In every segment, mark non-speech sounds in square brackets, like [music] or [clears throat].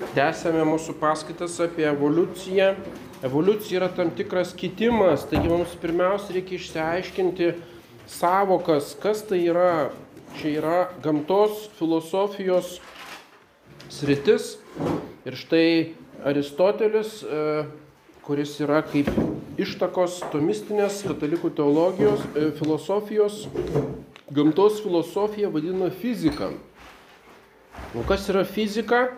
Tęsėme mūsų paskaitas apie evoliuciją. Evoliucija yra tam tikras kitimas, taigi mums pirmiausia reikia išsiaiškinti savokas, kas tai yra. Čia yra gamtos filosofijos sritis. Ir štai Aristotelis, e, kuris yra kaip ištakos tomistinės katalikų teologijos, e, filosofijos, gamtos filosofiją vadina fizika. O kas yra fizika?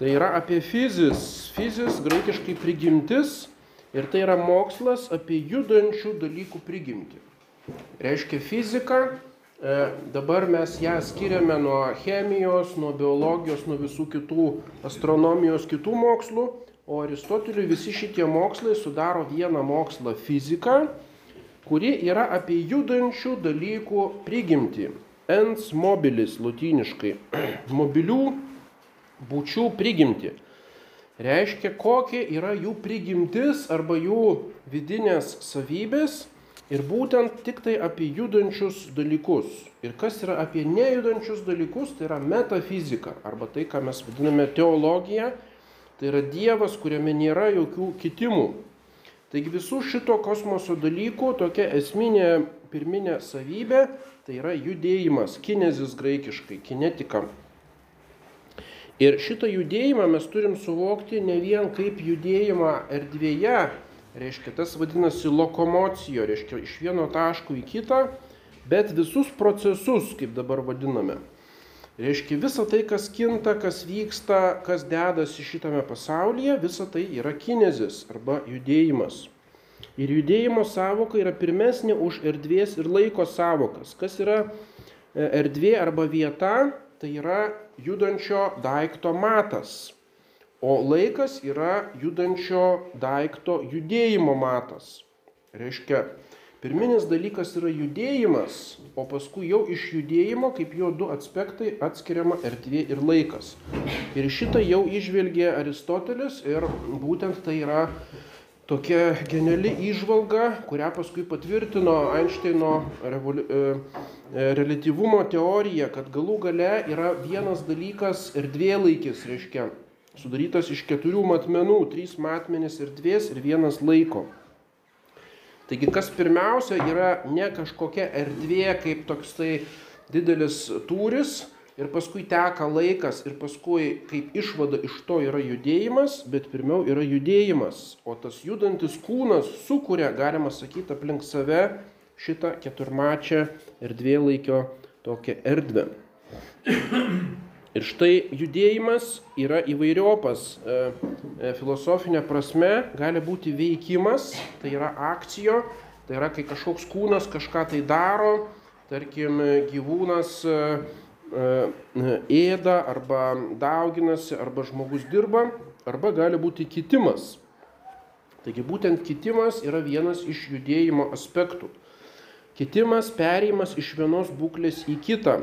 Tai yra apie fizis. Fizis graikiškai prigimtis ir tai yra mokslas apie judančių dalykų prigimtį. Reiškia fizika, e, dabar mes ją skiriame nuo chemijos, nuo biologijos, nuo visų kitų astronomijos, kitų mokslų, o Aristoteliui visi šitie mokslai sudaro vieną mokslą fiziką, kuri yra apie judančių dalykų prigimtį. Ens mobilis lotyniškai. [clears throat] Mobilių būčių prigimtį. Reiškia, kokia yra jų prigimtis arba jų vidinės savybės ir būtent tik tai apie judančius dalykus. Ir kas yra apie nejudančius dalykus, tai yra metafizika arba tai, ką mes vadiname teologija, tai yra Dievas, kuriame nėra jokių kitimų. Taigi visų šito kosmoso dalykų tokia esminė pirminė savybė tai yra judėjimas, kinezis graikiškai, kinetika. Ir šitą judėjimą mes turim suvokti ne vien kaip judėjimą erdvėje, reiškia tas vadinasi lokomocijo, reiškia iš vieno taško į kitą, bet visus procesus, kaip dabar vadiname. Reiškia visa tai, kas kinta, kas vyksta, kas dedasi šitame pasaulyje, visa tai yra kinezis arba judėjimas. Ir judėjimo savoka yra pirmesnė už erdvės ir laiko savokas. Kas yra erdvė arba vieta, tai yra judančio daikto matas. O laikas yra judančio daikto judėjimo matas. Reiškia, pirminis dalykas yra judėjimas, o paskui jau iš judėjimo, kaip jo du aspektai, atskiriama erdvė ir laikas. Ir šitą jau išvelgė Aristotelis ir būtent tai yra tokia geniali įžvalga, kurią paskui patvirtino Einšteino revoli... relativumo teorija, kad galų gale yra vienas dalykas erdvėlaikis, reiškia, sudarytas iš keturių matmenų, trys matmenys erdvės ir vienas laiko. Taigi kas pirmiausia yra ne kažkokia erdvė kaip toks tai didelis tūris, ir paskui teka laikas ir paskui kaip išvada iš to yra judėjimas, bet pirmiau yra judėjimas, o tas judantis kūnas sukuria, galima sakyti, aplink save šitą keturmačią erdvėlaikio tokią erdvę. Ir štai judėjimas yra įvairiopas e, e, filosofinė prasme, gali būti veikimas, tai yra akcijo, tai yra kai kažkoks kūnas kažką tai daro, tarkim gyvūnas e, ėda arba dauginasi, arba žmogus dirba, arba gali būti kitimas. Taigi būtent kitimas yra vienas iš judėjimo aspektų. Kitimas perėjimas iš vienos būklės į kitą.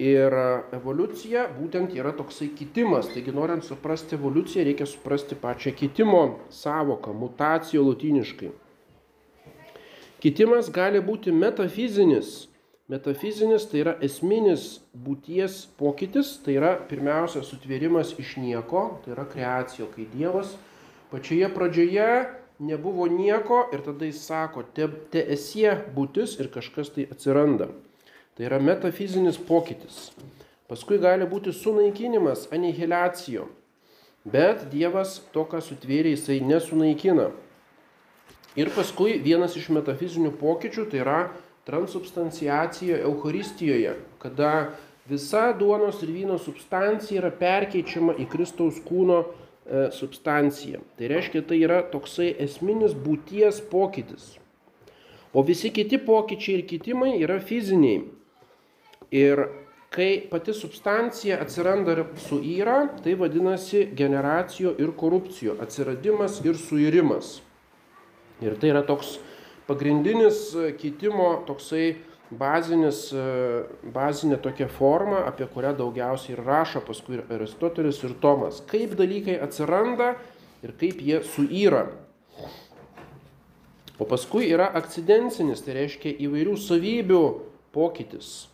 Ir evoliucija būtent yra toksai kitimas. Taigi norint suprasti evoliuciją, reikia suprasti pačią kitimo savoką, mutacijo latiniškai. Kitimas gali būti metafizinis, Metafizinis tai yra esminis būties pokytis, tai yra pirmiausia sutvėrimas iš nieko, tai yra kreacija, kai Dievas pačioje pradžioje nebuvo nieko ir tada jis sako, te, te esie būtis ir kažkas tai atsiranda. Tai yra metafizinis pokytis. Paskui gali būti sunaikinimas, anihiliacijo. Bet Dievas to, ką sutvėrė, jisai nesunaikina. Ir paskui vienas iš metafizinių pokyčių tai yra transubstanciacija Eucharistijoje, kada visa duonos ir vyno substancija yra perkeičiama į Kristaus kūno e, substanciją. Tai reiškia, tai yra toksai esminis būties pokytis. O visi kiti pokyčiai ir kitimai yra fiziniai. Ir kai pati substancija atsiranda ir suyra, tai vadinasi generacijo ir korupcijo, atsiradimas ir suirimas. Ir tai yra toks pagrindinis e, kitimo toksai bazinis, e, bazinė tokia forma, apie kurią daugiausiai ir rašo paskui ir Aristotelis ir Tomas. Kaip dalykai atsiranda ir kaip jie suyra. O paskui yra akcidencinis, tai reiškia įvairių savybių pokytis.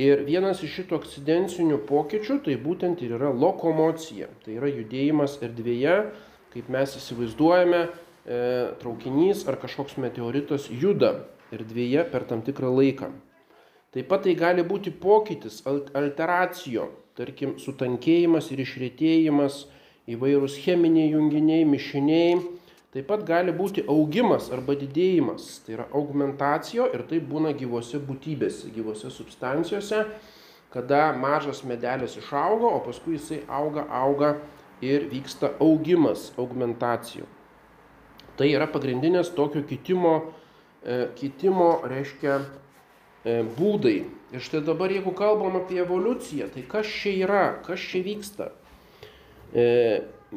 Ir vienas iš šitų akcidencinių pokyčių tai būtent ir yra lokomocija. Tai yra judėjimas erdvėje, kaip mes įsivaizduojame, traukinys ar kažkoks meteoritas juda erdvėje per tam tikrą laiką. Taip pat tai gali būti pokytis, alteracijo, tarkim, sutankėjimas ir išrėtėjimas, įvairūs cheminiai junginiai, mišiniai. Taip pat gali būti augimas arba didėjimas, tai yra augmentacijo ir tai būna gyvose būtybėse, gyvose substancijose, kada mažas medelis išauga, o paskui jisai auga, auga ir vyksta augimas, augmentacijų. Tai yra pagrindinės tokio kitimo, e, kitimo reiškia e, būdai. Ir štai dabar, jeigu kalbam apie evoliuciją, tai kas čia yra, kas čia vyksta? E,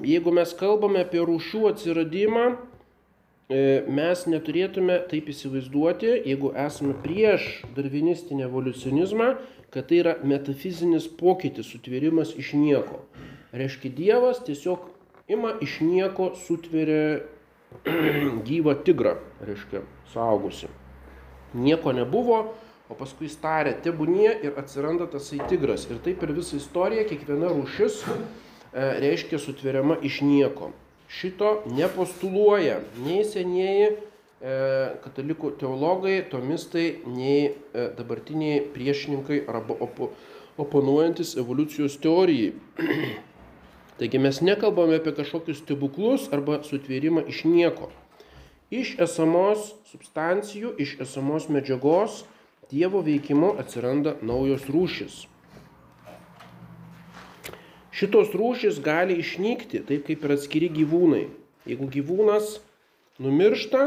jeigu mes kalbame apie rūšių atsiradimą, mes neturėtume taip įsivaizduoti, jeigu esame prieš darvinistinį evoliucionizmą, kad tai yra metafizinis pokytis, sutvėrimas iš nieko. Reiškia, Dievas tiesiog ima iš nieko sutveria [clears throat] gyvą tigrą, reiškia, suaugusi. Nieko nebuvo, o paskui starė tebūnie ir atsiranda tasai tigras. Ir taip per visą istoriją kiekviena rūšis e, reiškia sutveriama iš nieko. Šito nepostuluoja nei senieji e, katalikų teologai, tomistai, nei e, dabartiniai priešininkai arba opo, oponuojantis evoliucijos teorijai. [clears throat] Taigi mes nekalbame apie kažkokius stebuklus arba sutvėrimą iš nieko. Iš esamos substancijų, iš esamos medžiagos Dievo veikimu atsiranda naujos rūšis. Šitos rūšis gali išnykti, taip kaip ir atskiri gyvūnai. Jeigu gyvūnas numiršta,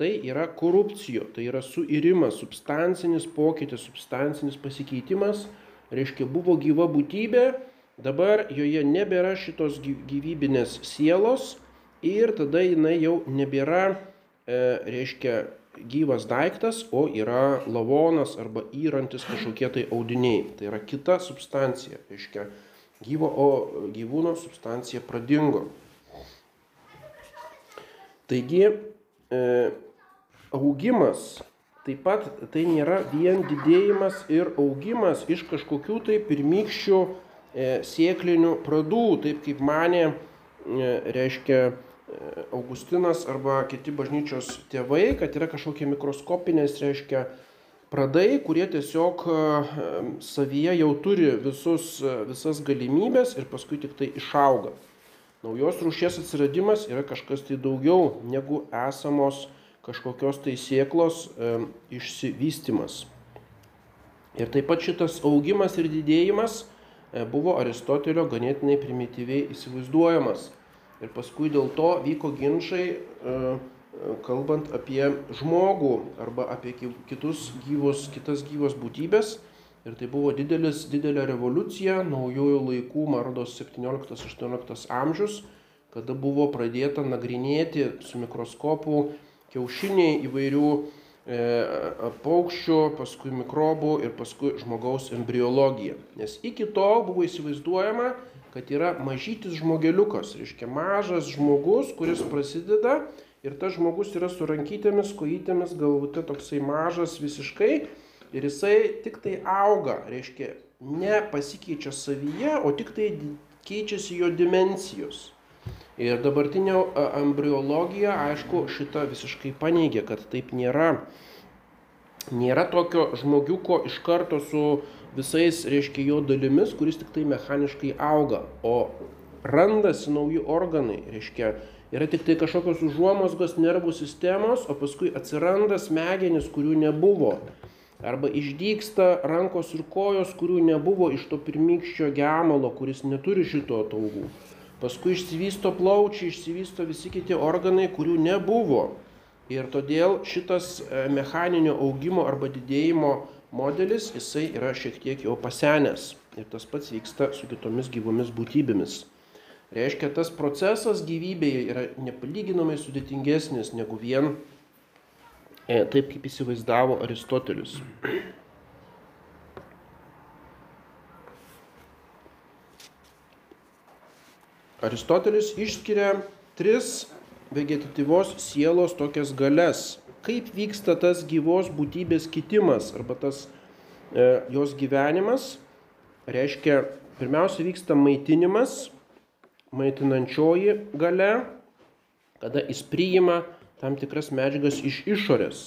tai yra korupcijo, tai yra suirimas, substancinis pokytis, substancinis pasikeitimas, reiškia buvo gyva būtybė, Dabar joje nebėra šitos gyvybinės sielos ir tada jinai jau nebėra, e, reiškia, gyvas daiktas, o yra lavonas arba įrantis kažkokie tai audiniai. Tai yra kita substancija, reiškia, gyvo, o gyvūno substancija pradingo. Taigi, e, augimas taip pat tai nėra vien didėjimas ir augimas iš kažkokių tai pirmykščių E, sėklinių pradų, taip kaip mane, reiškia, e, Augustinas arba kiti bažnyčios tėvai, kad yra kažkokie mikroskopinės, reiškia, pradai, kurie tiesiog e, savyje jau turi visus, visas galimybės ir paskui tik tai išauga. Naujos rūšies atsiradimas yra kažkas tai daugiau negu esamos kažkokios tai sėklos e, išsivystimas. Ir taip pat šitas augimas ir didėjimas buvo Aristotelio ganėtinai primityviai įsivaizduojamas. Ir paskui dėl to vyko ginčiai, e, e, kalbant apie žmogų arba apie kitus gyvus, kitas gyvos būtybės. Ir tai buvo didelis, didelė revoliucija naujųjų laikų, Marodos 17-18 amžius, kada buvo pradėta nagrinėti su mikroskopu kiaušiniai įvairių E, paukščių, paskui mikrobų ir paskui žmogaus embriologija. Nes iki tol buvo įsivaizduojama, kad yra mažytis žmogeliukas, reiškia mažas žmogus, kuris prasideda ir tas žmogus yra su rankytėmis, kojytėmis, galvute toksai mažas visiškai ir jisai tik tai auga, reiškia ne pasikeičia savyje, o tik tai keičiasi jo dimensijos. Ir dabartinė embriologija, aišku, šitą visiškai paneigia, kad taip nėra. Nėra tokio žmogiuko iš karto su visais, reiškia, jo dalimis, kuris tik tai mechaniškai auga, o randasi nauji organai, reiškia, yra tik tai kažkokios užuomasgos nervų sistemos, o paskui atsiranda smegenys, kurių nebuvo. Arba išdyksta rankos ir kojos, kurių nebuvo iš to pirmykščio gemalo, kuris neturi šito ataugų paskui išsivysto plaučiai, išsivysto visi kiti organai, kurių nebuvo. Ir todėl šitas e, mechaninio augimo arba didėjimo modelis, jisai yra šiek tiek jau pasenęs. Ir tas pats vyksta su kitomis gyvomis būtybėmis. Reiškia, tas procesas gyvybėje yra nepalyginamai sudėtingesnis negu vien e, taip, kaip įsivaizdavo Aristotelis. Aristotelis išskiria tris vegetatyvos sielos tokias galias. Kaip vyksta tas gyvos būtybės kitimas arba tas e, jos gyvenimas, reiškia, pirmiausia vyksta maitinimas, maitinančioji gale, kada jis priima tam tikras medžiagas iš išorės.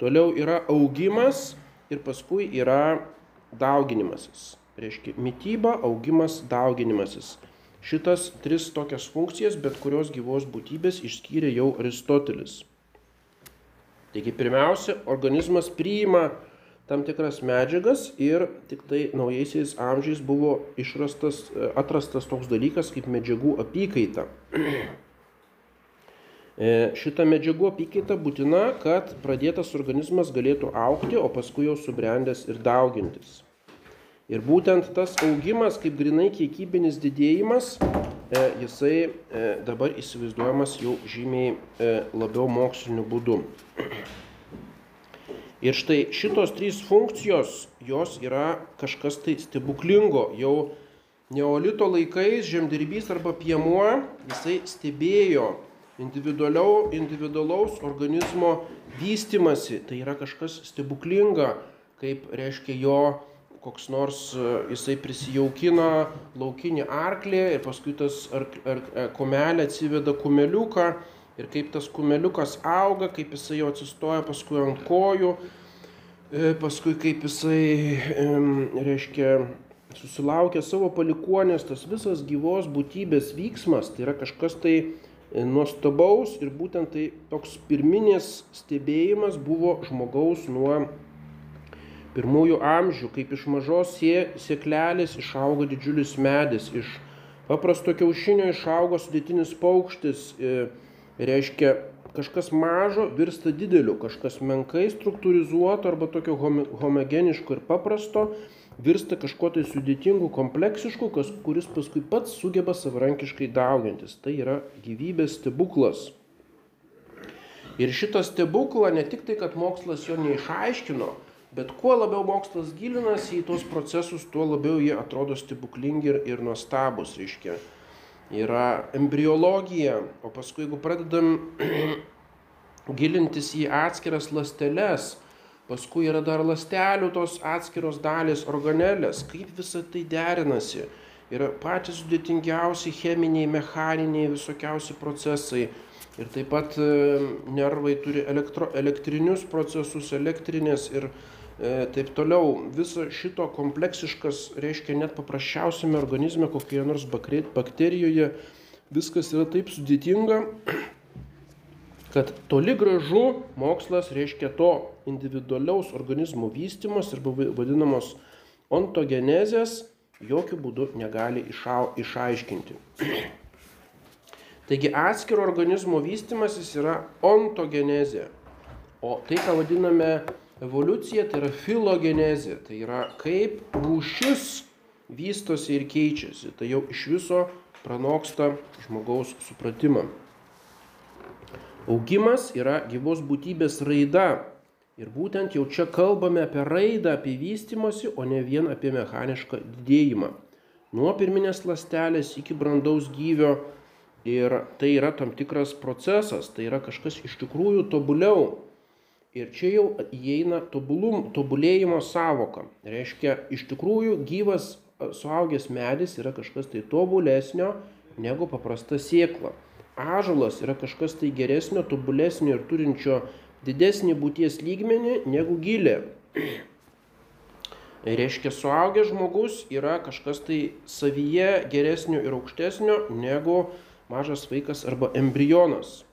Toliau yra augimas ir paskui yra dauginimasis. Reiškia, mytyba, augimas, dauginimasis. Šitas tris tokias funkcijas bet kurios gyvos būtybės išskyrė jau Aristotelis. Taigi pirmiausia, organizmas priima tam tikras medžiagas ir tik tai naujaisiais amžiais buvo išrastas, atrastas toks dalykas kaip medžiagų apykaita. [clears throat] E, šita medžiagų apykaita būtina, kad pradėtas organizmas galėtų aukti, o paskui jau subrendęs ir daugintis. Ir būtent tas augimas, kaip grinai kiekybinis didėjimas, e, jisai e, dabar įsivaizduojamas jau žymiai labiau moksliniu būdu. [clears throat] Ir štai šitos trys funkcijos, jos yra kažkas tai stebuklingo. Jau neolito laikais žemdirbys arba piemuo, jisai stebėjo individualaus organizmo vystimasi. Tai yra kažkas stebuklinga, kaip reiškia jo koks nors jisai prisijaukina laukinį arklį ir paskui tas ar, ar, ar kumelė atsiveda kumeliuką ir kaip tas kumeliukas auga, kaip jisai jau atsistoja paskui ant kojų, e, paskui kaip jisai, reiškia, susilaukia savo palikuonės, tas visas gyvos būtybės vyksmas, tai yra kažkas tai e, nuostabaus ir būtent tai toks pirminis stebėjimas buvo žmogaus nuo pirmųjų amžių, kaip iš mažos sėklelės išauga didžiulis medis, iš paprasto kiaušinio išauga sudėtinis paukštis. E, reiškia kažkas mažo virsta dideliu, kažkas menkai struktūrizuoto arba tokio homogeniško ir paprasto virsta kažkuo tai sudėtingu, kompleksišku, kas, kuris paskui pats sugeba savarankiškai daugintis. Tai yra gyvybės stebuklas. Ir šitą stebuklą ne tik tai, kad mokslas jo neišaiškino, bet kuo labiau mokslas gilinasi į tuos procesus, tuo labiau jie atrodo stebuklingi ir, ir nuostabus, reiškia yra embriologija, o paskui jeigu pradedam [clears throat] gilintis į atskiras lasteles, paskui yra dar lastelių tos atskiros dalis, organelės, kaip visa tai derinasi. Yra patys sudėtingiausi cheminiai, mechaniniai, visokiausi procesai. Ir taip pat e, nervai turi elektro, elektrinius procesus, elektrinės ir taip toliau. Viso šito kompleksiškas reiškia net paprasčiausiame organizme, kokioje nors bakterijoje, viskas yra taip sudėtinga, [clears throat] kad toli gražu mokslas reiškia to individualiaus organizmo vystimas arba vadinamos ontogenezės jokių būdų negali išau, išaiškinti. [clears throat] Taigi atskiro organizmo vystimasis yra ontogenezė. O tai, ką vadiname Evoliucija tai yra filogenezė, tai yra kaip rūšis vystosi ir keičiasi. Tai jau iš viso pranoksta žmogaus supratimą. Augimas yra gyvos būtybės raida. Ir būtent jau čia kalbame apie raidą, apie vystimosi, o ne vien apie mechanišką didėjimą. Nuo pirminės lastelės iki brandaus gyvio. Ir tai yra tam tikras procesas, tai yra kažkas iš tikrųjų tobuliau Ir čia jau įeina tobulum, tobulėjimo savoka. Reiškia, iš tikrųjų gyvas suaugęs medis yra kažkas tai tobulesnio negu paprasta siekla. Ažalas yra kažkas tai geresnio, tobulesnio ir turinčio didesnį būties lygmenį negu gilė. [clears throat] Reiškia, suaugęs žmogus yra kažkas tai savyje geresnio ir aukštesnio negu mažas vaikas arba embrionas.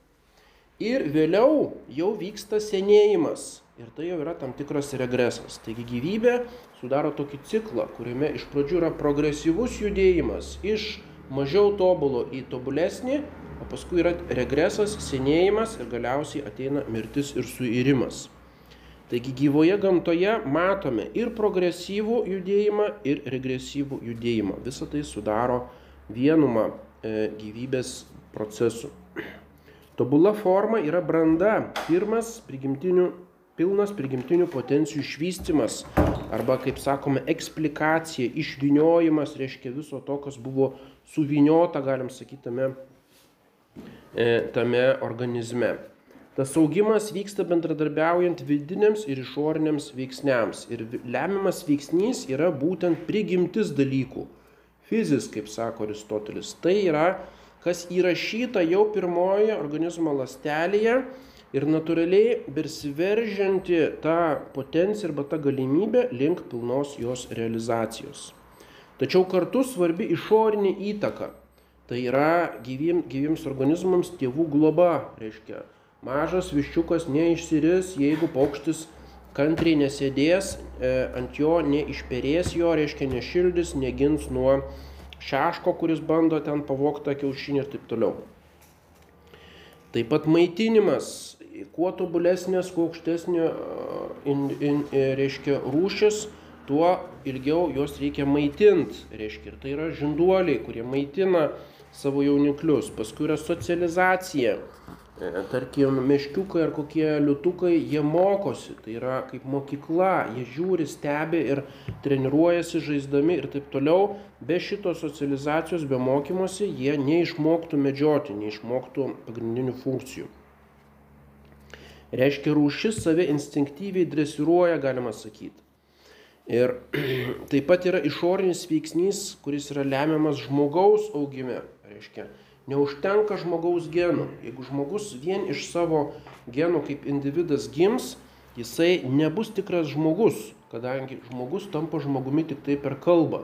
Ir vėliau jau vyksta senėjimas. Ir tai jau yra tam tikras regresas. Taigi gyvybė sudaro tokį ciklą, kuriame iš pradžių yra progresyvus judėjimas iš mažiau tobulo į tobulesnį, o paskui yra regresas, senėjimas ir galiausiai ateina mirtis ir suirimas. Taigi gyvoje gamtoje matome ir progresyvų judėjimą, ir regresyvų judėjimą. Visą tai sudaro vienumą e, gyvybės procesų. Tobula forma yra branda, pirmas prigimtinių, pilnas prigimtinių potencijų išvystimas arba, kaip sakome, eksplikacija, išviniojimas, reiškia viso to, kas buvo suviniota, galim sakyti, tame, e, tame organizme. Tas augimas vyksta bendradarbiaujant vidiniams ir išoriniams veiksniams. Ir lemiamas veiksnys yra būtent prigimtis dalykų. Fizis, kaip sako Aristotelis. Tai yra, kas įrašyta jau pirmoje organizmo lastelėje ir natūraliai bersiveržianti ta potencija arba ta galimybė link pilnos jos realizacijos. Tačiau kartu svarbi išorinė įtaka. Tai yra gyvim, gyviems organizmams tėvų globa, reiškia Mažas viščiukas neišsiris, jeigu paukštis kantriai nesėdės, e, ant jo neišperės jo, reiškia nešildys, negins nuo šeško, kuris bando ten pavogtą kiaušinį ir taip toliau. Taip pat maitinimas. Kuo tobulesnės, kuo aukštesnė e, reiškia, rūšis, tuo ilgiau juos reikia maitinti. Reiškia, ir tai yra žinduoliai, kurie maitina savo jauniklius. Paskui yra socializacija. E, tarkim, meškiukai ar kokie liutukai, jie mokosi, tai yra kaip mokykla, jie žiūri, stebi ir treniruojasi žaisdami ir taip toliau. Be šitos socializacijos, be mokymosi, jie neišmoktų medžioti, neišmoktų pagrindinių funkcijų. Reiškia, rūšis save instinktyviai dresiruoja, galima sakyti. Ir [clears throat] taip pat yra išorinis veiksnys, kuris yra lemiamas žmogaus augime. Reiškia, Neužtenka žmogaus genų. Jeigu žmogus vien iš savo genų kaip individas gims, jisai nebus tikras žmogus, kadangi žmogus tampa žmogumi tik tai per kalbą.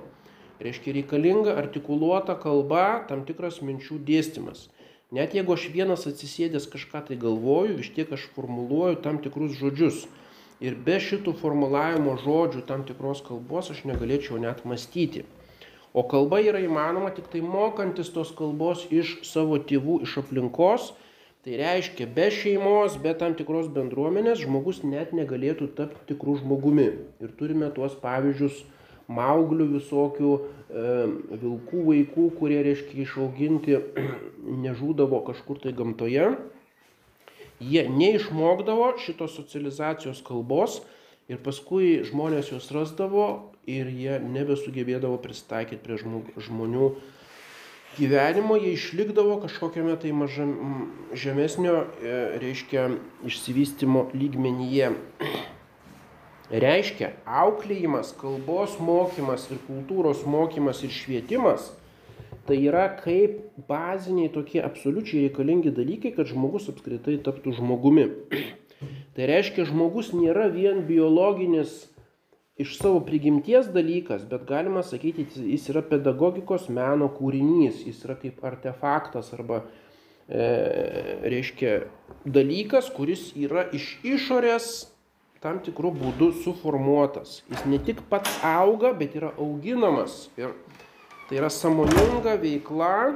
Reiškia reikalinga artikuluota kalba, tam tikras minčių dėstymas. Net jeigu aš vienas atsisėdęs kažką tai galvoju, vis tiek aš formuluoju tam tikrus žodžius. Ir be šitų formulavimo žodžių tam tikros kalbos aš negalėčiau net mąstyti. O kalba yra įmanoma tik tai mokantis tos kalbos iš savo tėvų, iš aplinkos. Tai reiškia, be šeimos, be tam tikros bendruomenės žmogus net negalėtų tapti tikrų žmogumi. Ir turime tuos pavyzdžius mauglių visokių e, vilkų vaikų, kurie, reiškia, išauginti [clears throat] nežūdavo kažkur tai gamtoje. Jie neišmokdavo šitos socializacijos kalbos ir paskui žmonės juos rasdavo ir jie nebesugebėdavo pristaikyti prie žmonių gyvenimo, jie išlikdavo kažkokiame tai mažam, žemesnio, e, reiškia, išsivystimo lygmenyje. Reiškia, auklėjimas, kalbos mokymas ir kultūros mokymas ir švietimas tai yra kaip baziniai tokie absoliučiai reikalingi dalykai, kad žmogus apskritai taptų žmogumi. Tai reiškia, žmogus nėra vien biologinis iš savo prigimties dalykas, bet galima sakyti, jis yra pedagogikos meno kūrinys, jis yra kaip artefaktas arba, e, reiškia, dalykas, kuris yra iš išorės tam tikrų būdų suformuotas. Jis ne tik pats auga, bet yra auginamas. Ir tai yra samoninga veikla,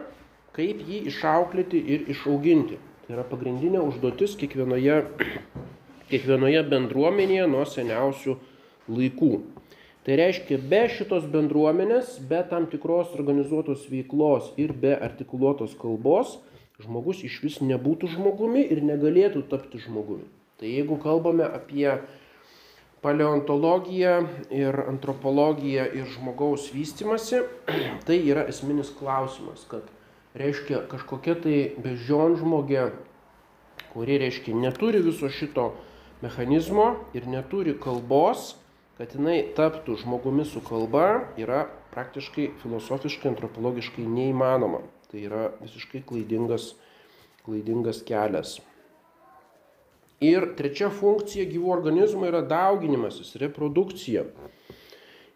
kaip jį išauklėti ir išauginti. Tai yra pagrindinė užduotis kiekvienoje, [clears throat] kiekvienoje bendruomenėje nuo seniausių laikų. Tai reiškia, be šitos bendruomenės, be tam tikros organizuotos veiklos ir be artikuluotos kalbos, žmogus iš vis nebūtų žmogumi ir negalėtų tapti žmogumi. Tai jeigu kalbame apie paleontologiją ir antropologiją ir žmogaus vystimasi, [clears throat] tai yra esminis klausimas, kad reiškia kažkokia tai bežion žmogė, kuri reiškia neturi viso šito mechanizmo ir neturi kalbos, kad jinai taptų žmogumi su kalba, yra praktiškai filosofiškai, antropologiškai neįmanoma. Tai yra visiškai klaidingas, klaidingas kelias. Ir trečia funkcija gyvų organizmų yra dauginimasis, reprodukcija.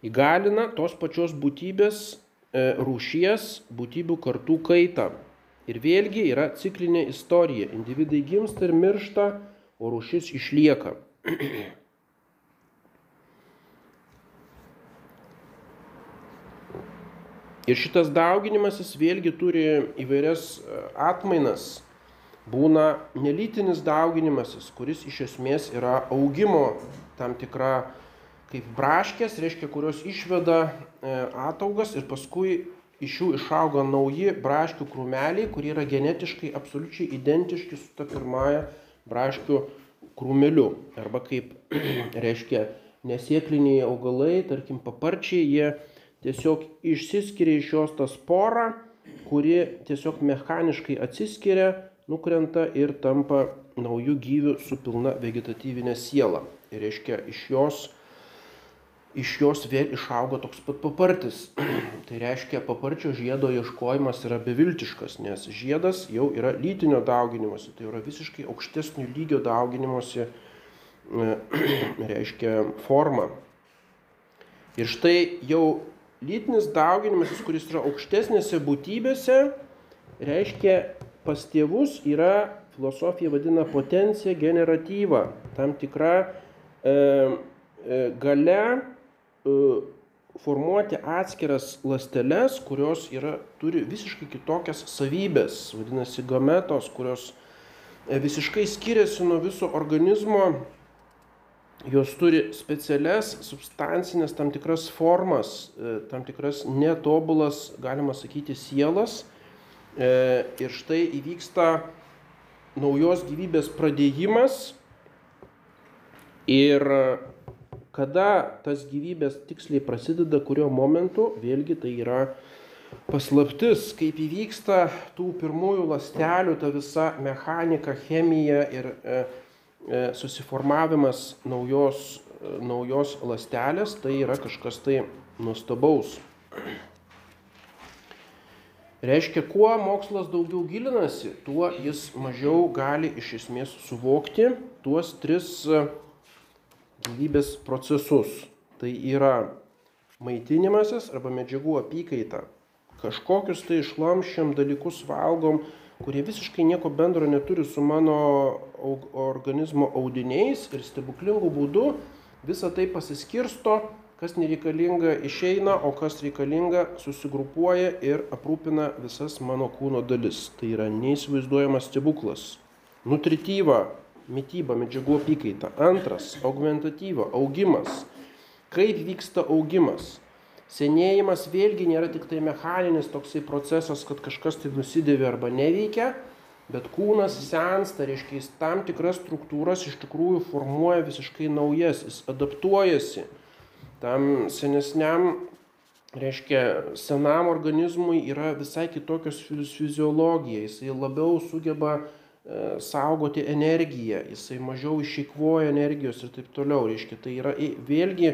Įgalina tos pačios būtybės rūšies būtybių kartų kaitą. Ir vėlgi yra ciklinė istorija. Individai gimsta ir miršta, o rūšis išlieka. [clears throat] Ir šitas dauginimasis vėlgi turi įvairias e, atmainas. Būna nelytinis dauginimasis, kuris iš esmės yra augimo tam tikra kaip braškės, reiškia, kurios išveda e, ataugas ir paskui iš jų išauga nauji braškių krūmeliai, kurie yra genetiškai absoliučiai identiški su ta pirmąja braškių krūmeliu. Arba kaip, [clears throat] reiškia, nesėkliniai augalai, tarkim paparčiai, jie tiesiog išsiskiria iš jos tą sporą, kuri tiesiog mechaniškai atsiskiria, nukrenta ir tampa naujų gyvių su pilna vegetatyvinė siela. Ir reiškia, iš jos, iš jos vėl išauga toks pat papartis. [clears throat] tai reiškia, paparčio žiedo ieškojimas yra beviltiškas, nes žiedas jau yra lytinio dauginimuose, tai yra visiškai aukštesnio lygio dauginimuose, [clears throat] reiškia, forma. Ir štai jau lytinis dauginimasis, kuris yra aukštesnėse būtybėse, reiškia pas tėvus yra, filosofija vadina potencija generatyva, tam tikra e, e, gale formuoti atskiras lasteles, kurios yra, turi visiškai kitokias savybės, vadinasi gametos, kurios e, visiškai skiriasi nuo viso organizmo jos turi specialias substancinės tam tikras formas, e, tam tikras netobulas, galima sakyti, sielas. E, ir štai įvyksta naujos gyvybės pradėjimas. Ir kada tas gyvybės tiksliai prasideda, kurio momentu, vėlgi tai yra paslaptis, kaip įvyksta tų pirmųjų lastelių, ta visa mechanika, chemija ir e, E, susiformavimas naujos, e, naujos lastelės, tai yra kažkas tai nuostabaus. Reiškia, kuo mokslas daugiau gilinasi, tuo jis mažiau gali iš esmės suvokti tuos tris e, gyvybės procesus. Tai yra maitinimasis arba medžiagų apykaita. Kažkokius tai išlamšiam dalykus valgom, kurie visiškai nieko bendro neturi su mano organizmo audiniais ir stebuklingų būdų visą tai pasiskirsto, kas nereikalinga išeina, o kas reikalinga susigrupuoja ir aprūpina visas mano kūno dalis. Tai yra neįsivaizduojamas stebuklas. Nutrityva, mytyba, medžiagų apykaita. Antras, augmentatyva, augimas. Kaip vyksta augimas? Senėjimas vėlgi nėra tik tai mechaninis toksai procesas, kad kažkas tai nusidėvi arba neveikia, bet kūnas sensta, reiškia, jis tam tikras struktūras iš tikrųjų formuoja visiškai naujas, jis adaptuojasi tam senesniam, reiškia, senam organizmui yra visai kitokios fiziologija, jisai labiau sugeba saugoti energiją, jisai mažiau išeikvoja energijos ir taip toliau, reiškia, tai yra vėlgi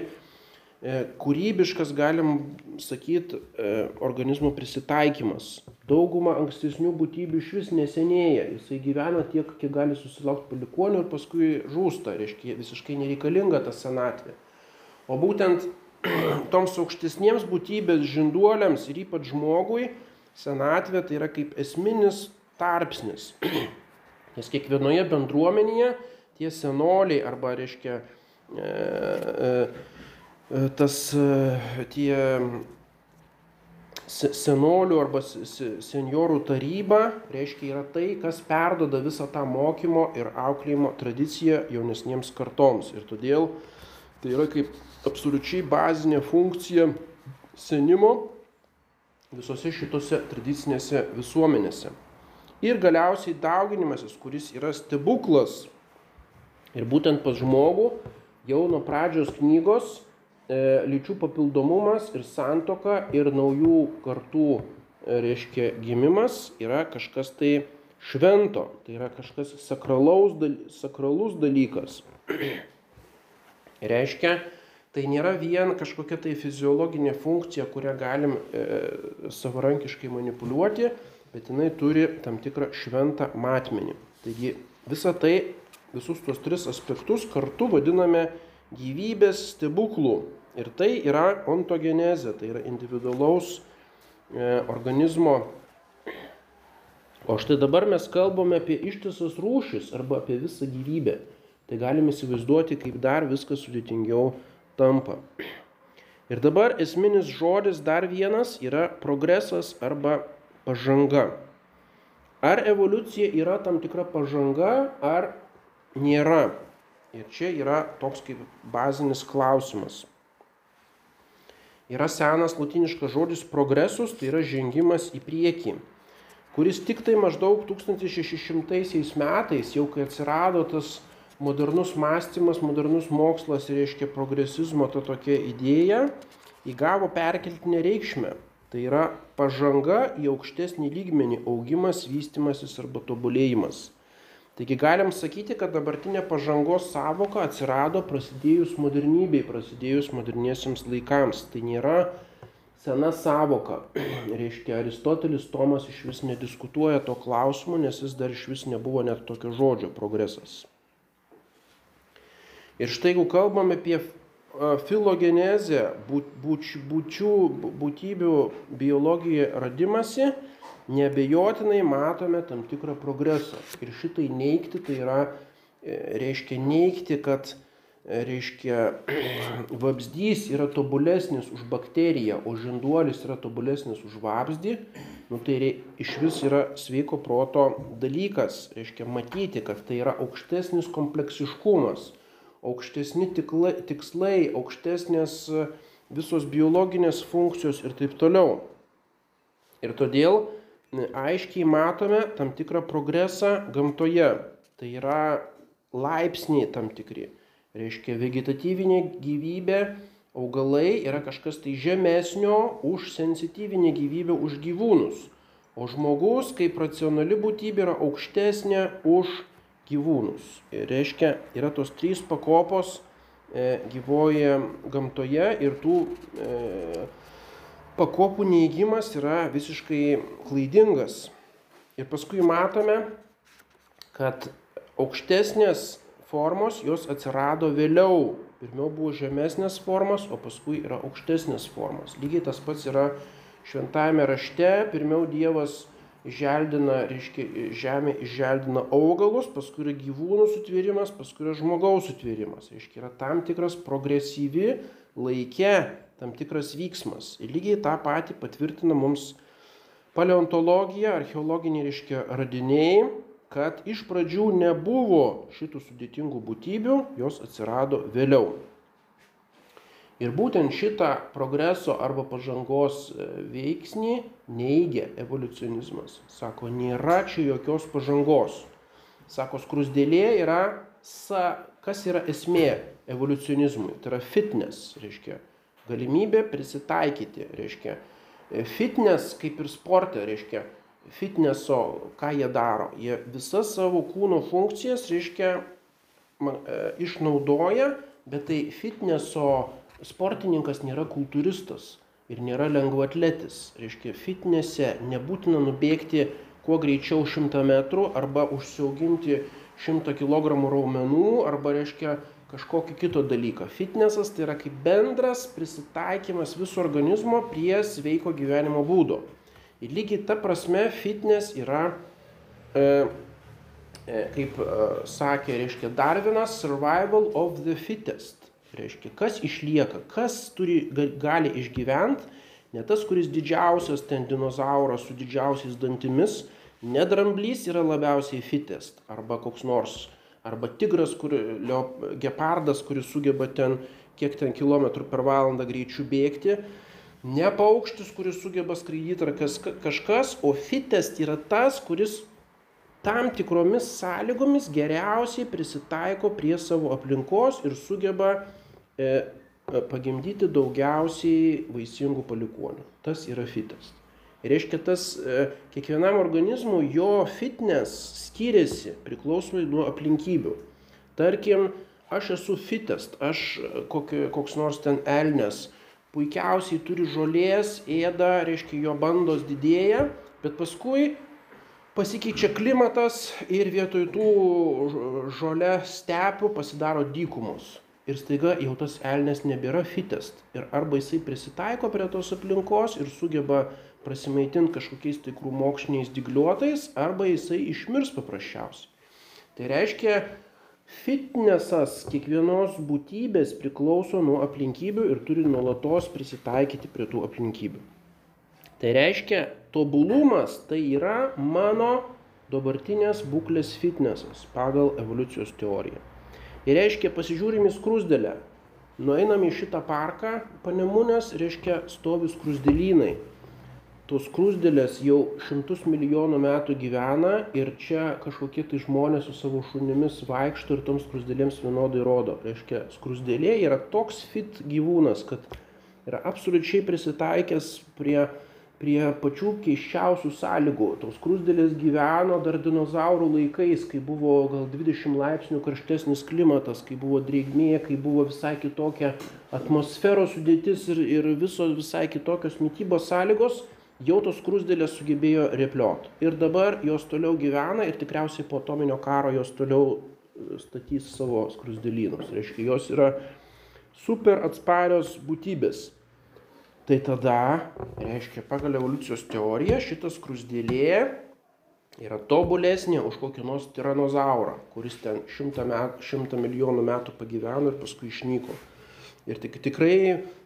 E, kūrybiškas, galim sakyti, e, organizmo prisitaikymas. Dauguma ankstesnių būtybių iš vis nesenėja, jisai gyvena tiek, kiek gali susilaukti palikonių ir paskui žūsta, reiškia visiškai nereikalinga ta senatvė. O būtent [clears throat] toms aukštesniems būtybės žinduoliams ir ypač žmogui senatvė tai yra kaip esminis tarpsnis. [clears throat] Nes kiekvienoje bendruomenėje tie senoliai arba, reiškia, e, e, E, tas tie senolių arba seniorų taryba, reiškia, yra tai, kas perdoda visą tą mokymo ir auklėjimo tradiciją jaunesniems kartoms. Ir todėl tai yra kaip absoliučiai bazinė funkcija senimo visose šitose tradicinėse visuomenėse. Ir galiausiai dauginimasis, kuris yra stebuklas. Ir būtent pas žmogų jau nuo pradžios knygos E, lyčių papildomumas ir santoka ir naujų kartų, e, reiškia, gimimas yra kažkas tai švento, tai yra kažkas sakralaus, sakralus dalykas. [clears throat] reiškia, tai nėra vien kažkokia tai fiziologinė funkcija, kurią galim e, savarankiškai manipuliuoti, bet jinai turi tam tikrą šventą matmenį. Taigi visą tai, visus tuos tris aspektus kartu vadiname gyvybės stebuklų. Ir tai yra ontogenezė, tai yra individualaus e, organizmo. O štai dabar mes kalbame apie ištisas rūšis arba apie visą gyvybę. Tai galime įsivaizduoti, kaip dar viskas sudėtingiau tampa. Ir dabar esminis žodis dar vienas yra progresas arba pažanga. Ar evoliucija yra tam tikra pažanga, ar nėra? Ir čia yra toks kaip bazinis klausimas. Yra senas latiniškas žodis progresus, tai yra žengimas į priekį, kuris tik tai maždaug 1600 metais, jau kai atsirado tas modernus mąstymas, modernus mokslas, reiškia progresizmo ta tokia idėja, įgavo perkeltinę reikšmę. Tai yra pažanga į aukštesnį lygmenį, augimas, vystimasis arba tobulėjimas. Taigi galim sakyti, kad dabartinė pažangos savoka atsirado prasidėjus modernybei, prasidėjus moderniesiams laikams. Tai nėra sena savoka. [clears throat] Reiškia, Aristotelis Tomas iš vis nediskutuoja to klausimu, nes jis dar iš vis nebuvo net tokio žodžio progresas. Ir štai jeigu kalbame apie filogenezę, būčių, būtybių biologijoje radimasi, nebejotinai matome tam tikrą progresą. Ir šitai neikti, tai yra, e, reiškia neikti, kad e, reiškia, [clears throat] vabzdys yra tobulesnis už bakteriją, o žinduolis yra tobulesnis už vabzdį, nu, tai rei, iš vis yra sveiko proto dalykas, reiškia matyti, kad tai yra aukštesnis kompleksiškumas aukštesni tikla, tikslai, aukštesnės e, visos biologinės funkcijos ir taip toliau. Ir todėl aiškiai matome tam tikrą progresą gamtoje. Tai yra laipsniai tam tikri. Reiškia, vegetatyvinė gyvybė, augalai yra kažkas tai žemesnio už sensityvinę gyvybę, už gyvūnus. O žmogus kaip racionali būtybė yra aukštesnė už gyvūnus. Ir reiškia, yra tos trys pakopos e, gyvoje gamtoje ir tų e, pakopų neįgymas yra visiškai klaidingas. Ir paskui matome, kad aukštesnės formos jos atsirado vėliau. Pirmiau buvo žemesnės formos, o paskui yra aukštesnės formos. Lygiai tas pats yra šventajame rašte. Pirmiau Dievas želdina, reiškia, žemė išželdina augalus, paskui yra gyvūnų sutvėrimas, paskui yra žmogaus sutvėrimas. Reiškia, yra tam tikras progresyvi laikė, tam tikras vyksmas. Ir lygiai tą patį patvirtina mums paleontologija, archeologiniai, reiškia, radiniai, kad iš pradžių nebuvo šitų sudėtingų būtybių, jos atsirado vėliau. Ir būtent šitą progreso arba pažangos e, veiksnį neigia evoliucionizmas. Sako, nėra čia jokios pažangos. Sako, skrusdėlė yra, sa, kas yra esmė evoliucionizmui. Tai yra fitness, reiškia, galimybė prisitaikyti, reiškia. E, fitness kaip ir sporte, reiškia, fitnesso, ką jie daro. Jie visas savo kūno funkcijas, reiškia, e, išnaudoja, bet tai fitnesso sportininkas nėra kultūristas ir nėra lengvaatletis. Reiškia, fitnese nebūtina nubėgti kuo greičiau 100 metrų arba užsiauginti 100 kg raumenų arba, reiškia, kažkokį kito dalyką. Fitnesas tai yra kaip bendras prisitaikymas viso organizmo prie sveiko gyvenimo būdo. Ir lygiai ta prasme fitness yra, e, e, kaip e, sakė, reiškia Darvinas, survival of the fittest. Reiškia, kas išlieka, kas turi, gali išgyventi, ne tas, kuris didžiausias ten dinozauras su didžiausiais dantimis, nedramblys yra labiausiai fitest, arba koks nors, arba tigras, kur, leop, gepardas, kuris sugeba ten kiek ten kilometrų per valandą greičiu bėgti, ne paukštis, kuris sugeba skraidyti ar kas, kažkas, o fitest yra tas, kuris tam tikromis sąlygomis geriausiai prisitaiko prie savo aplinkos ir sugeba pagimdyti daugiausiai vaisingų palikonių. Tas yra fitas. Ir reiškia, tas e, kiekvienam organizmui jo fitness skiriasi priklausomai nuo aplinkybių. Tarkim, aš esu fitest, aš kokio, koks nors ten elnes, puikiausiai turi žolės, ėda, reiškia, jo bandos didėja, bet paskui pasikeičia klimatas ir vietoj tų žolė stepių pasidaro dykumos ir staiga jau tas elnias nebėra fitest. Ir arba jisai prisitaiko prie tos aplinkos ir sugeba prasimaitinti kažkokiais tai krūmokšniais digliuotais, arba jisai išmirs paprasčiausiai. Tai reiškia, fitnesas kiekvienos būtybės priklauso nuo aplinkybių ir turi nuolatos prisitaikyti prie tų aplinkybių. Tai reiškia, tobulumas tai yra mano dabartinės būklės fitnesas pagal evoliucijos teoriją. Ir reiškia, pasižiūrim į skrusdėlę. Nueinam į šitą parką, panemunės, reiškia, stovi skrusdėlynai. Tos skrusdėlės jau šimtus milijonų metų gyvena ir čia kažkokie tai žmonės su savo šunimis vaikšto ir toms skrusdėlėms vienodai rodo. Reiškia, skrusdėlė yra toks fit gyvūnas, kad yra absoliučiai prisitaikęs prie prie pačių keiščiausių sąlygų. Tos krusdėlės gyveno dar dinozaurų laikais, kai buvo gal 20 laipsnių karštesnis klimatas, kai buvo drėgmė, kai buvo visai kitokia atmosferos sudėtis ir, ir visos visai kitokios mytybos sąlygos, jau tos krusdėlės sugebėjo repliot. Ir dabar jos toliau gyvena ir tikriausiai po atominio karo jos toliau statys savo krusdėlynus. Reiškia, jos yra super atsparios būtybės. Tai tada, reiškia, pagal evoliucijos teoriją šitas krusdėlė yra tobulesnė už kokį nors tiranozaurą, kuris ten šimtą, met, šimtą milijonų metų pagyveno ir paskui išnyko. Ir tik, tikrai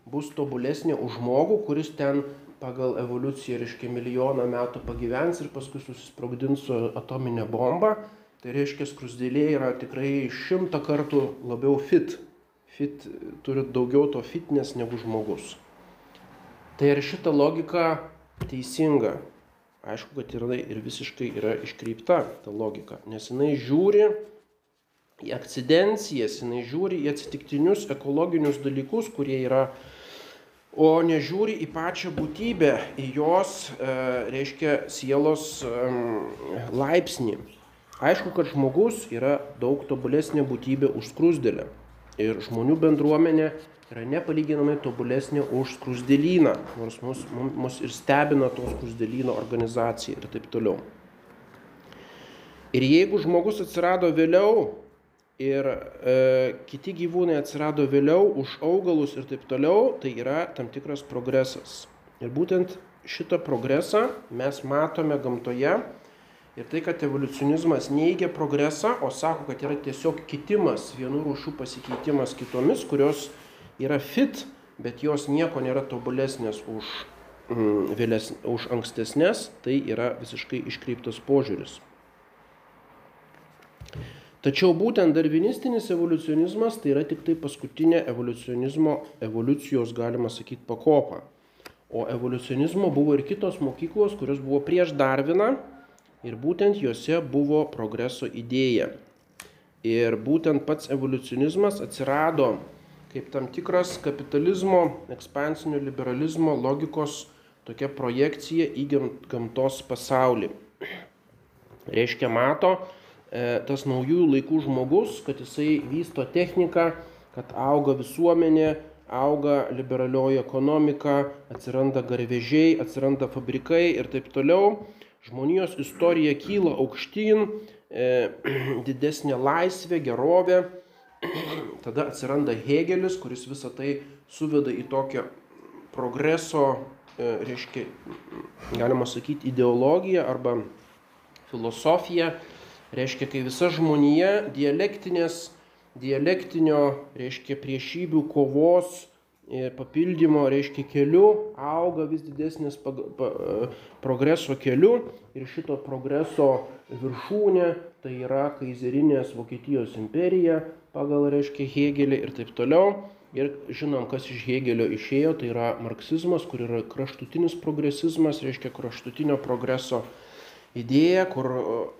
bus tobulesnė už žmogų, kuris ten pagal evoliuciją, reiškia, milijoną metų pagyvens ir paskui susisprogdins su atominė bomba. Tai reiškia, krusdėlė yra tikrai šimtą kartų labiau fit. Fit turi daugiau to fitness negu žmogus. Tai ar šita logika teisinga? Aišku, kad yra ir visiškai yra iškreipta ta logika, nes jinai žiūri į akcidencijas, jinai žiūri į atsitiktinius ekologinius dalykus, kurie yra, o nežiūri į pačią būtybę, į jos, e, reiškia, sielos e, laipsnį. Aišku, kad žmogus yra daug tobulesnė būtybė už skrusdėlę. Ir žmonių bendruomenė yra nepalyginamai tobulesnė už skrusdėlyną, nors mus, mus ir stebina to skrusdėlyno organizacija ir taip toliau. Ir jeigu žmogus atsirado vėliau ir e, kiti gyvūnai atsirado vėliau už augalus ir taip toliau, tai yra tam tikras progresas. Ir būtent šitą progresą mes matome gamtoje. Ir tai, kad evoliucionizmas neigia progresą, o sako, kad yra tiesiog kitimas, vienų rūšių pasikeitimas kitomis, kurios yra fit, bet jos nieko nėra tobulesnės už, mm, vėles, už ankstesnės, tai yra visiškai iškreiptas požiūris. Tačiau būtent darvinistinis evoliucionizmas tai yra tik tai paskutinė evoliucionizmo, evoliucijos, galima sakyti, pakopa. O evoliucionizmo buvo ir kitos mokyklos, kurios buvo prieš Darviną ir būtent juose buvo progreso idėja. Ir būtent pats evoliucionizmas atsirado kaip tam tikras kapitalizmo, ekspansinio liberalizmo logikos tokia projekcija į gamtos pasaulį. Reiškia, mato e, tas naujųjų laikų žmogus, kad jisai vysto techniką, kad auga visuomenė, auga liberalioji ekonomika, atsiranda garvežiai, atsiranda fabrikai ir taip toliau. Žmonijos istorija kyla aukštyn, e, [clears throat] didesnė laisvė, gerovė [clears throat] tada atsiranda Hegelis, kuris visą tai suveda į tokią progreso, e, reiškia, galima sakyti, ideologiją arba filosofiją, reiškia, kai visa žmonija dialektinės, dialektinio, reiškia, priešybių kovos e, papildymo, reiškia, keliu auga vis didesnis e, progreso keliu. Ir šito progreso viršūnė tai yra kaizerinės Vokietijos imperija, pagal, reiškia, Hegelį ir taip toliau. Ir žinom, kas iš Hegelio išėjo, tai yra marksizmas, kur yra kraštutinis progresizmas, reiškia kraštutinio progreso idėja, kur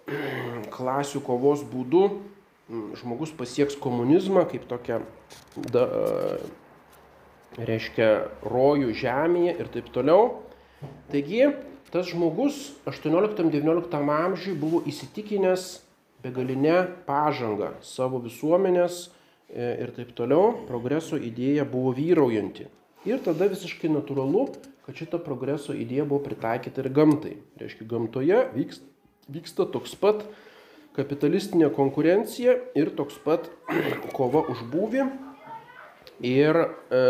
[clears throat] klasių kovos būdu žmogus pasieks komunizmą kaip tokia, da, reiškia, rojų žemėje ir taip toliau. Taigi, tas žmogus 18-19 amžiui buvo įsitikinęs begalinę pažangą savo visuomenės e, ir taip toliau, progreso idėja buvo vyraujanti. Ir tada visiškai natūralu, kad šita progreso idėja buvo pritaikyta ir gamtai. Reiškia, gamtoje vyksta, vyksta toks pat kapitalistinė konkurencija ir toks pat [clears throat] kova už būvį. Ir e,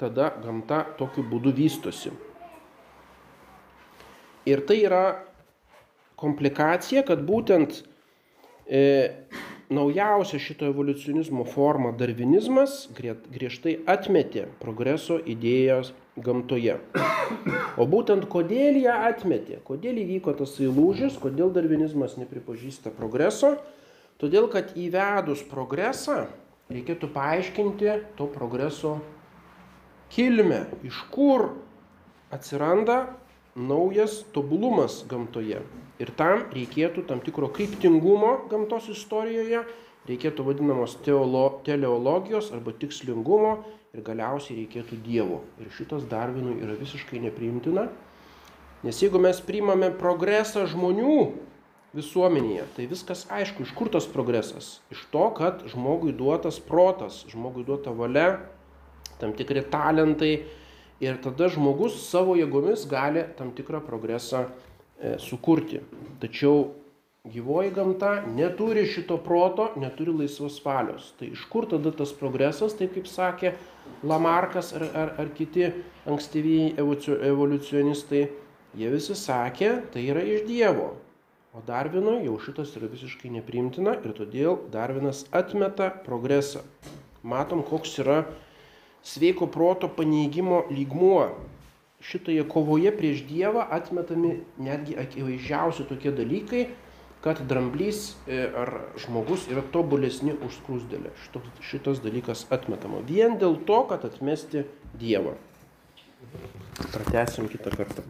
tada gamta tokiu būdu vystosi. Ir tai yra komplikacija, kad būtent E, naujausia šito evoliucionizmo forma darvinizmas griežtai atmetė progreso idėjas gamtoje. O būtent kodėl ją atmetė, kodėl įvyko tas įlūžis, kodėl darvinizmas nepripažįsta progreso, todėl kad įvedus progresą reikėtų paaiškinti to progreso kilmę, iš kur atsiranda naujas tobulumas gamtoje. Ir tam reikėtų tam tikro kryptingumo gamtos istorijoje, reikėtų vadinamos teolo, teleologijos arba tikslingumo ir galiausiai reikėtų Dievo. Ir šitas Darvinui yra visiškai nepriimtina. Nes jeigu mes priimame progresą žmonių visuomenėje, tai viskas aišku, iš kur tas progresas? Iš to, kad žmogui duotas protas, žmogui duota valia, tam tikri talentai ir tada žmogus savo jėgomis gali tam tikrą progresą e, sukurti. Tačiau gyvoji gamta neturi šito proto, neturi laisvos valios. Tai iš kur tada tas progresas, taip kaip sakė Lamarkas ar, ar, ar kiti ankstyviai evoliucionistai, jie visi sakė, tai yra iš Dievo. O Darvinui jau šitas yra visiškai nepriimtina ir todėl Darvinas atmeta progresą. Matom, koks yra sveiko proto paneigimo lygmuo. Šitoje kovoje prieš Dievą atmetami netgi akivaizdžiausi tokie dalykai, kad dramblys e, ar žmogus yra tobulesni už skrusdėlę. Šitos, šitas dalykas atmetama. Vien dėl to, kad atmesti Dievą. Pratesim kitą kartą.